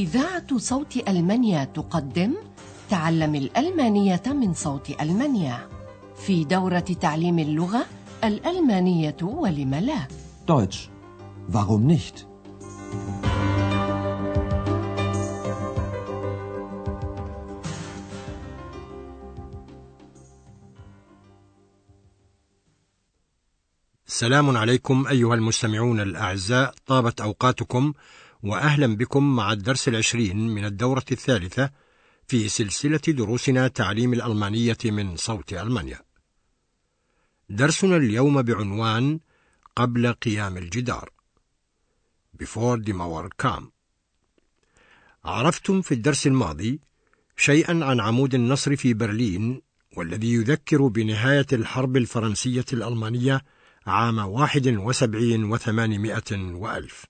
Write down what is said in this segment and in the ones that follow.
إذاعة صوت ألمانيا تقدم تعلم الألمانية من صوت ألمانيا في دورة تعليم اللغة الألمانية ولم لا Deutsch. Warum nicht? سلام عليكم أيها المستمعون الأعزاء طابت أوقاتكم وأهلا بكم مع الدرس العشرين من الدورة الثالثة في سلسلة دروسنا تعليم الألمانية من صوت ألمانيا. درسنا اليوم بعنوان قبل قيام الجدار. Before the Mauer kam عرفتم في الدرس الماضي شيئا عن عمود النصر في برلين والذي يذكر بنهاية الحرب الفرنسية الألمانية عام واحد وسبعين وثمانمائة وألف.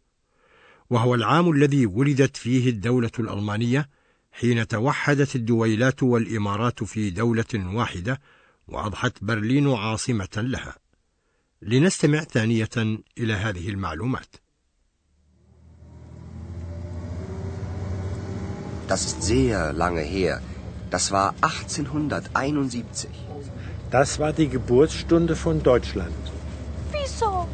وهو العام الذي ولدت فيه الدولة الألمانية حين توحدت الدويلات والإمارات في دولة واحدة وأضحت برلين عاصمة لها لنستمع ثانية إلى هذه المعلومات Das ist sehr lange her. Das war 1871. Das war die Geburtsstunde von Deutschland. Wieso?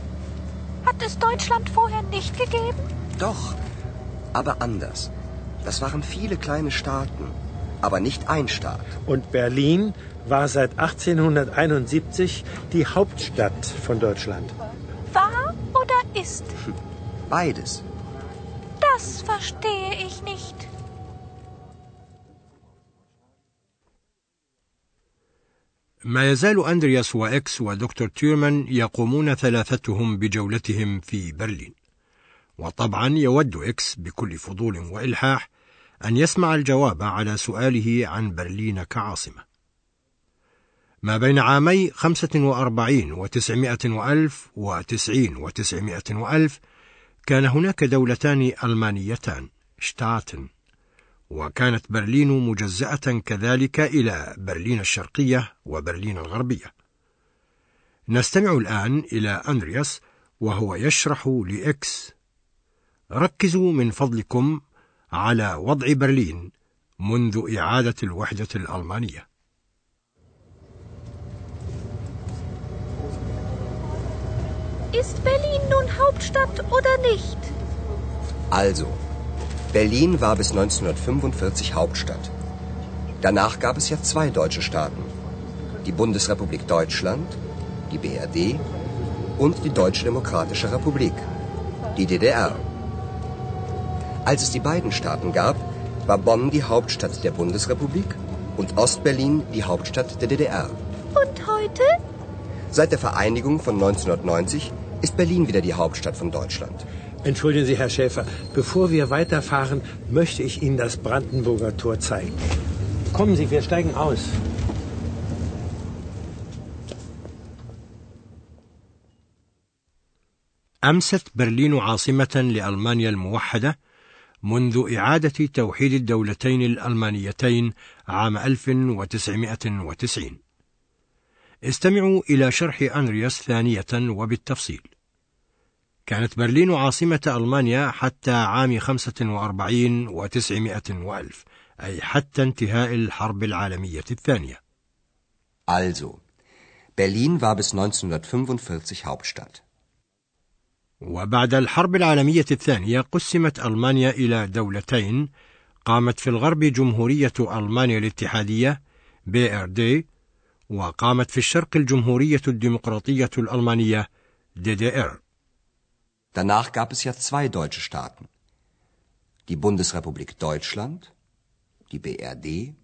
Hat es Deutschland vorher nicht gegeben? Doch, aber anders. Das waren viele kleine Staaten, aber nicht ein Staat. Und Berlin war seit 1871 die Hauptstadt von Deutschland. War oder ist? Beides. Das verstehe ich nicht. ما يزال أندرياس وإكس ودكتور تيرمان يقومون ثلاثتهم بجولتهم في برلين وطبعا يود إكس بكل فضول وإلحاح أن يسمع الجواب على سؤاله عن برلين كعاصمة ما بين عامي خمسة وأربعين وتسعمائة وألف وتسعين وتسعمائة وألف كان هناك دولتان ألمانيتان Staaten وكانت برلين مجزأة كذلك إلى برلين الشرقية وبرلين الغربية. نستمع الآن إلى أندرياس وهو يشرح لإكس: ركزوا من فضلكم على وضع برلين منذ إعادة الوحدة الألمانية. Ist Berlin nun Hauptstadt oder nicht? Also, Berlin war bis 1945 Hauptstadt. Danach gab es ja zwei deutsche Staaten. Die Bundesrepublik Deutschland, die BRD, und die Deutsche Demokratische Republik, die DDR. Als es die beiden Staaten gab, war Bonn die Hauptstadt der Bundesrepublik und Ostberlin die Hauptstadt der DDR. Und heute? Seit der Vereinigung von 1990 ist Berlin wieder die Hauptstadt von Deutschland. Entschuldigen Sie, Herr Schäfer, bevor wir weiterfahren, möchte ich Ihnen das Brandenburger Tor zeigen. Kommen Sie, wir steigen aus. أمست برلين عاصمة لألمانيا الموحدة منذ إعادة توحيد الدولتين الألمانيتين عام 1990. استمعوا إلى شرح أندرياس ثانية وبالتفصيل. كانت برلين عاصمة ألمانيا حتى عام 45 وتسعمائة وألف أي حتى انتهاء الحرب العالمية الثانية Also, Berlin war bis 1945 Hauptstadt. وبعد الحرب العالمية الثانية قسمت ألمانيا إلى دولتين قامت في الغرب جمهورية ألمانيا الاتحادية BRD وقامت في الشرق الجمهورية الديمقراطية الألمانية DDR Danach gab es ja zwei deutsche Staaten. Die Bundesrepublik Deutschland, die BRD,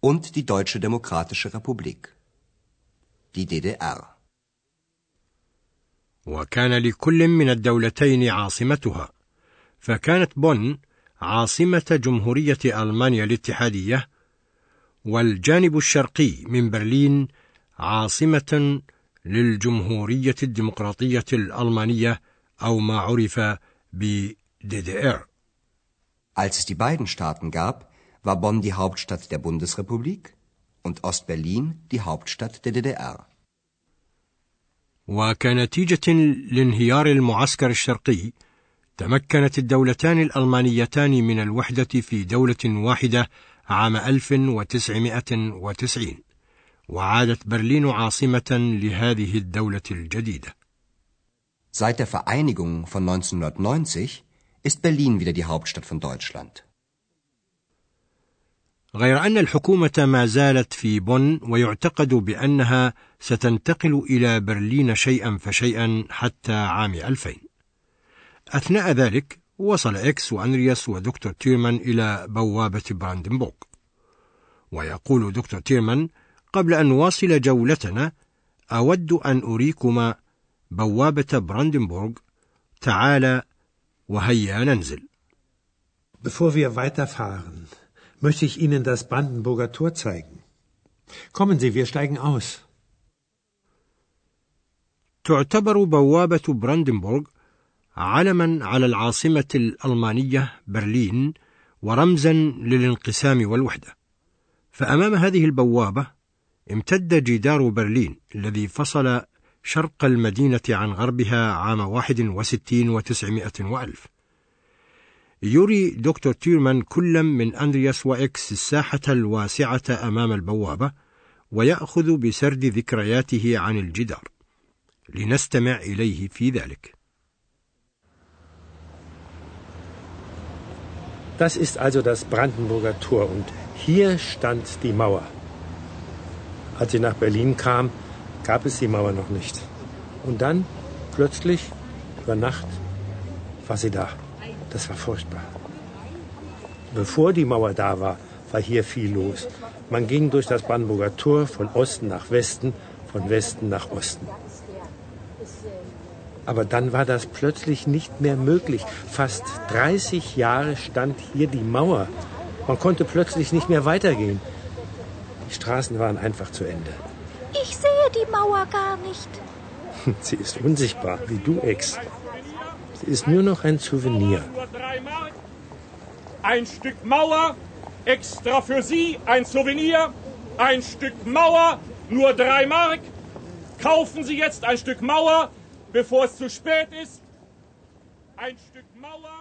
und die Deutsche Demokratische Republik, die DDR. وكان لكل من الدولتين عاصمتها فكانت بون عاصمة جمهورية ألمانيا الاتحادية والجانب الشرقي من برلين عاصمة للجمهورية الديمقراطية الألمانية أو ما عرف ب DDR. Als es die beiden Staaten gab, war Bonn die Hauptstadt der Bundesrepublik und Ostberlin die Hauptstadt der DDR. وكنتيجة لانهيار المعسكر الشرقي تمكنت الدولتان الألمانيتان من الوحدة في دولة واحدة عام 1990 وعادت برلين عاصمة لهذه الدولة الجديدة. Seit der Vereinigung von 1990 ist Berlin wieder die Hauptstadt von Deutschland. غير أن الحكومة ما زالت في بون ويعتقد بأنها ستنتقل إلى برلين شيئا فشيئا حتى عام 2000 أثناء ذلك وصل إكس وأندرياس ودكتور تيرمان إلى بوابة براندنبورغ. ويقول دكتور تيرمان قبل أن نواصل جولتنا أود أن أريكما بوابة براندنبورغ. تعالوا هيا ننزل. Bevor wir weiterfahren, möchte ich Ihnen das Brandenburger Tor zeigen. Kommen Sie, wir steigen aus. تعتبر بوابة براندنبورغ علما على العاصمة الألمانية برلين ورمزا للانقسام والوحدة فأمام هذه البوابة امتد جدار برلين الذي فصل شرق المدينة عن غربها عام واحد وستين وتسعمائة وألف يري دكتور تيرمان كل من أندرياس وإكس الساحة الواسعة أمام البوابة ويأخذ بسرد ذكرياته عن الجدار لنستمع إليه في ذلك Das ist also das Brandenburger Tor und hier stand die Mauer. Als sie nach Berlin kam, gab es die Mauer noch nicht. Und dann, plötzlich, über Nacht, war sie da. Das war furchtbar. Bevor die Mauer da war, war hier viel los. Man ging durch das Brandenburger Tor von Osten nach Westen, von Westen nach Osten. Aber dann war das plötzlich nicht mehr möglich. Fast 30 Jahre stand hier die Mauer. Man konnte plötzlich nicht mehr weitergehen. Die Straßen waren einfach zu Ende. Ich sehe die Mauer gar nicht. Sie ist unsichtbar, wie du, Ex Sie ist nur noch ein Souvenir. Ein Stück Mauer, extra für Sie, ein Souvenir. Ein Stück Mauer, nur drei Mark. Kaufen Sie jetzt ein Stück Mauer, bevor es zu spät ist. Ein Stück Mauer.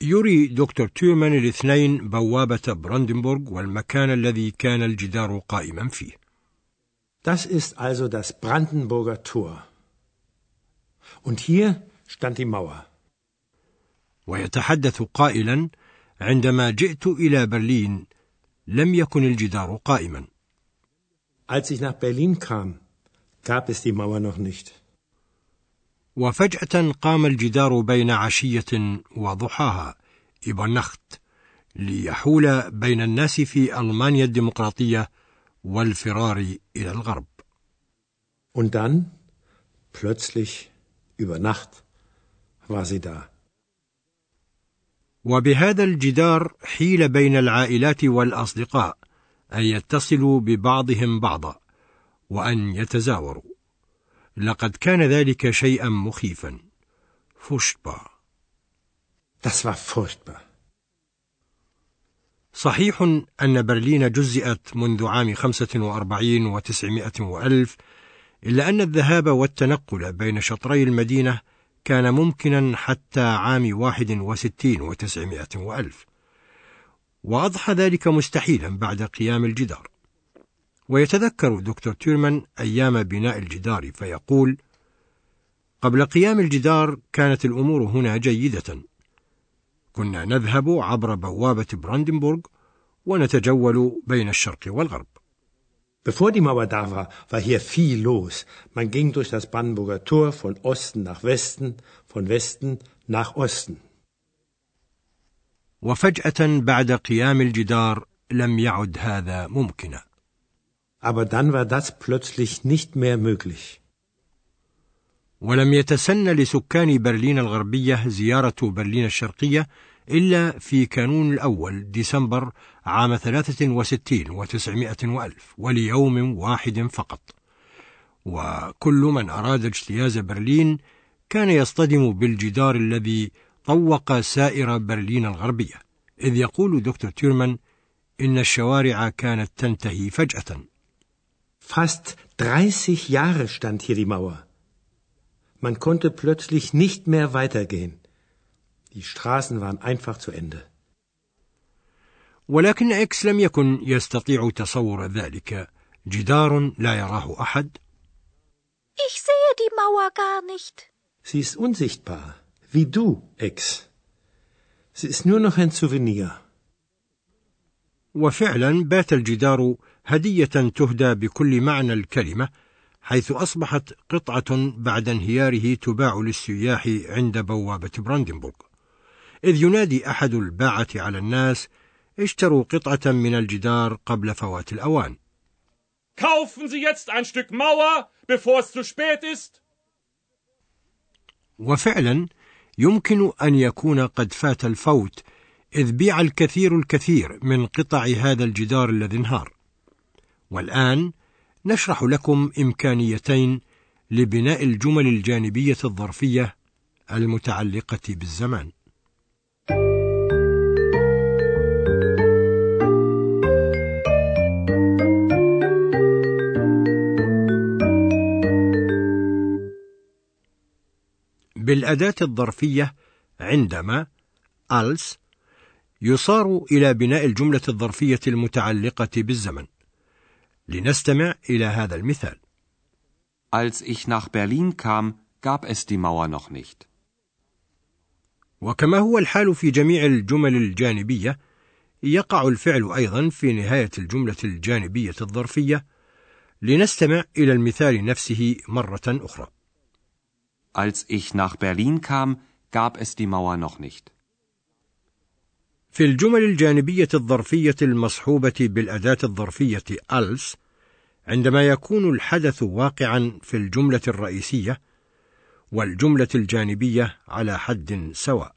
يري دكتور تيرمان الاثنين بوابة براندنبورغ والمكان الذي كان الجدار قائما فيه. Das ist also das Brandenburger Tor. Und hier stand die Mauer. ويتحدث قائلا: عندما جئت إلى برلين لم يكن الجدار قائما. Als ich nach Berlin kam, gab es die Mauer noch nicht. وفجأة قام الجدار بين عشية وضحاها إبرنخت ليحول بين الناس في ألمانيا الديمقراطية والفرار إلى الغرب. Und dann, plötzlich, über Nacht, war sie da. وبهذا الجدار حيل بين العائلات والأصدقاء أن يتصلوا ببعضهم بعضا وأن يتزاوروا. لقد كان ذلك شيئا مخيفا. فشبا. Das war furchtbar. صحيح أن برلين جزئت منذ عام خمسة وأربعين وتسعمائة وألف إلا أن الذهاب والتنقل بين شطري المدينة كان ممكنا حتى عام واحد وستين وتسعمائة وألف. وأضحى ذلك مستحيلا بعد قيام الجدار. ويتذكر دكتور تيرمان أيام بناء الجدار فيقول قبل قيام الجدار كانت الأمور هنا جيدة كنا نذهب عبر بوابة براندنبورغ ونتجول بين الشرق والغرب. Bevor die Mauer da war, war hier viel los. Man ging durch das Brandenburger Tor von Osten nach Westen, von Westen nach Osten. وفجأة بعد قيام الجدار لم يعد هذا ممكنا. Aber dann war das plötzlich nicht mehr möglich. ولم يتسن لسكان برلين الغربية زيارة برلين الشرقية إلا في كانون الأول ديسمبر عام 63 وتسعمائة وألف وليوم واحد فقط وكل من أراد اجتياز برلين كان يصطدم بالجدار الذي طوق سائر برلين الغربية إذ يقول دكتور تيرمان إن الشوارع كانت تنتهي فجأة Fast 30 Jahre stand hier die Mauer. Man konnte plötzlich nicht mehr weitergehen. Die Straßen waren einfach zu Ende. ولكن إكس لم يكن يستطيع تصور ذلك جدار لا يراه أحد Ich sehe die Mauer gar nicht. Sie ist unsichtbar, wie du, Ex. Sie ist nur noch ein Souvenir. وفعلا بات الجدار هدية تهدى بكل معنى الكلمة حيث أصبحت قطعة بعد انهياره تباع للسياح عند بوابة براندنبورغ إذ ينادي أحد الباعة على الناس اشتروا قطعة من الجدار قبل فوات الأوان. Kaufen Sie jetzt ein Stück Mauer, bevor es zu spät ist. وفعلا يمكن أن يكون قد فات الفوت إذ بيع الكثير الكثير من قطع هذا الجدار الذي انهار. والآن نشرح لكم إمكانيتين لبناء الجمل الجانبية الظرفية المتعلقة بالزمان. بالأداة الظرفية عندما als يصار إلى بناء الجملة الظرفية المتعلقة بالزمن. لنستمع إلى هذا المثال. Als ich nach Berlin kam, gab es die Mauer noch nicht. وكما هو الحال في جميع الجمل الجانبية، يقع الفعل أيضا في نهاية الجملة الجانبية الظرفية. لنستمع إلى المثال نفسه مرة أخرى. Als ich nach Berlin kam, gab es die Mauer noch nicht. في الجمل الجانبية الظرفية المصحوبة بالأداة الظرفية als عندما يكون الحدث واقعا في الجملة الرئيسية والجملة الجانبية على حد سواء.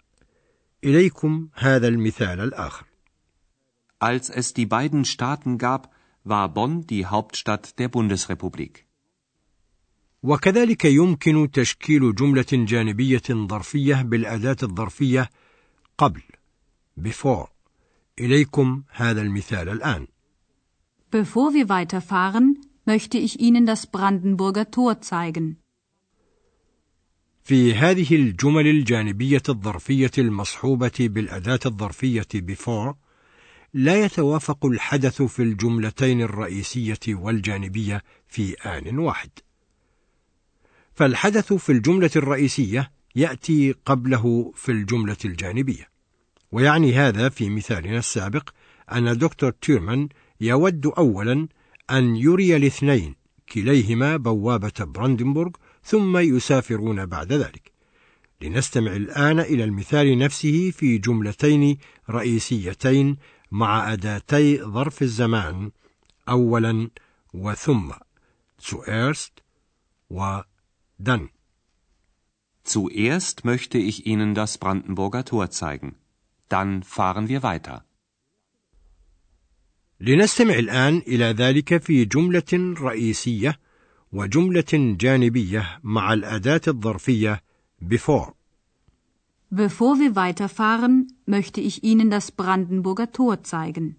إليكم هذا المثال الآخر. Als es die beiden Staaten gab, war Bonn die Hauptstadt der Bundesrepublik. وكذلك يمكن تشكيل جملة جانبية ظرفية بالأداة الظرفية قبل before إليكم هذا المثال الآن Bevor wir weiterfahren, möchte ich Ihnen das Brandenburger Tor zeigen. في هذه الجمل الجانبية الظرفية المصحوبة بالأداة الظرفية before لا يتوافق الحدث في الجملتين الرئيسية والجانبية في آن واحد. فالحدث في الجملة الرئيسية يأتي قبله في الجملة الجانبية. ويعني هذا في مثالنا السابق أن دكتور تيرمان يود أولا أن يري الاثنين كليهما بوابة براندنبورغ ثم يسافرون بعد ذلك. لنستمع الآن إلى المثال نفسه في جملتين رئيسيتين مع أداتي ظرف الزمان أولا وثم zuerst و dann. Zuerst möchte ich Ihnen das Brandenburger Tor zeigen. Dann fahren wir weiter. لنستمع الآن إلى ذلك في جملة رئيسية وجملة جانبية مع الأداة الظرفية before. Bevor wir weiterfahren, möchte ich Ihnen das Brandenburger Tor zeigen.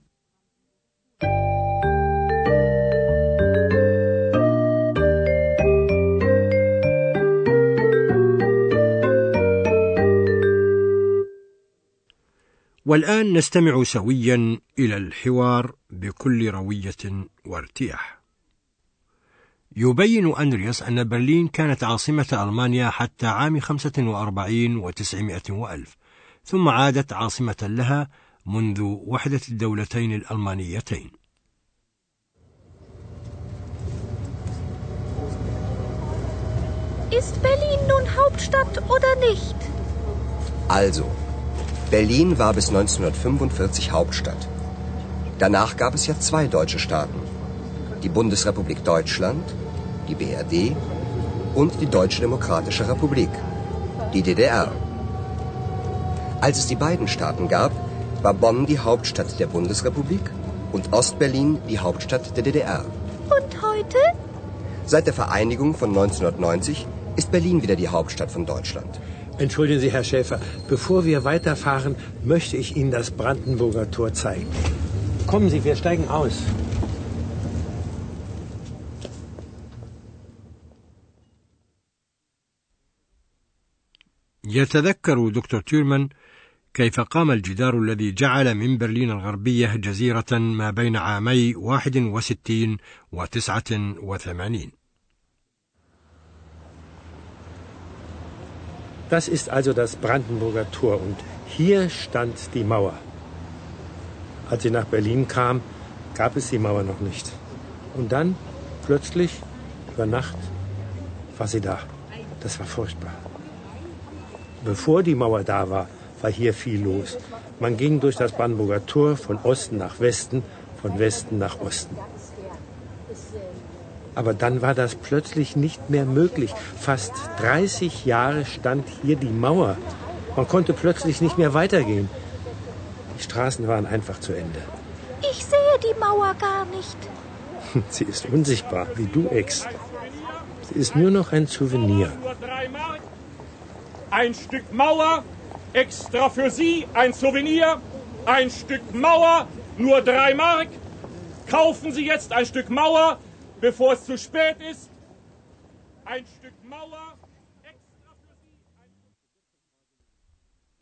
والآن نستمع سويا إلى الحوار بكل روية وارتياح. يبين أندرياس أن برلين كانت عاصمة ألمانيا حتى عام 45 وتسعمائة وألف ثم عادت عاصمة لها منذ وحدة الدولتين الألمانيتين Ist Berlin nun Hauptstadt oder nicht? Also, Berlin war bis 1945 Hauptstadt. Danach gab es ja zwei deutsche Staaten. Die Bundesrepublik Deutschland, die BRD und die Deutsche Demokratische Republik, die DDR. Als es die beiden Staaten gab, war Bonn die Hauptstadt der Bundesrepublik und Ostberlin die Hauptstadt der DDR. Und heute? Seit der Vereinigung von 1990 ist Berlin wieder die Hauptstadt von Deutschland. Entschuldigen Sie, Herr Schäfer, bevor wir weiterfahren, möchte ich Ihnen das Brandenburger Tor zeigen. Kommen Sie, wir steigen aus. يتذكر دكتور تيرمان كيف قام الجدار الذي جعل من برلين الغربية جزيرة ما بين عامي 61 و 89 Das ist also das Brandenburger Tor und hier stand die Mauer. Als sie nach Berlin kam, gab es die Mauer noch nicht. Und dann, plötzlich, über Nacht, war sie da. Das war furchtbar. Bevor die Mauer da war, war hier viel los. Man ging durch das Brandenburger Tor von Osten nach Westen, von Westen nach Osten. Aber dann war das plötzlich nicht mehr möglich. Fast 30 Jahre stand hier die Mauer. Man konnte plötzlich nicht mehr weitergehen. Die Straßen waren einfach zu Ende. Ich sehe die Mauer gar nicht. Sie ist unsichtbar, wie du, Ex. Sie ist nur noch ein Souvenir. Ein Stück Mauer, extra für Sie, ein Souvenir. Ein Stück Mauer, nur drei Mark. Kaufen Sie jetzt ein Stück Mauer, bevor es zu spät ist. Ein Stück Mauer.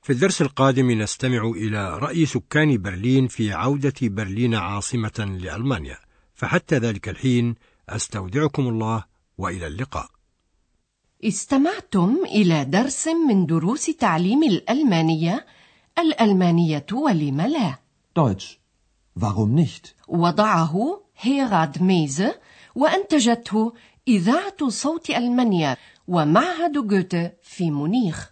في الدرس القادم نستمع إلى رأي سكان برلين في عودة برلين عاصمة لألمانيا، فحتى ذلك الحين أستودعكم الله وإلى اللقاء. استمعتم إلى درس من دروس تعليم الألمانية الألمانية ولم لا؟ Deutsch. Warum nicht? وضعه هيراد ميزه وأنتجته إذاعة صوت ألمانيا ومعهد جوته في مونيخ.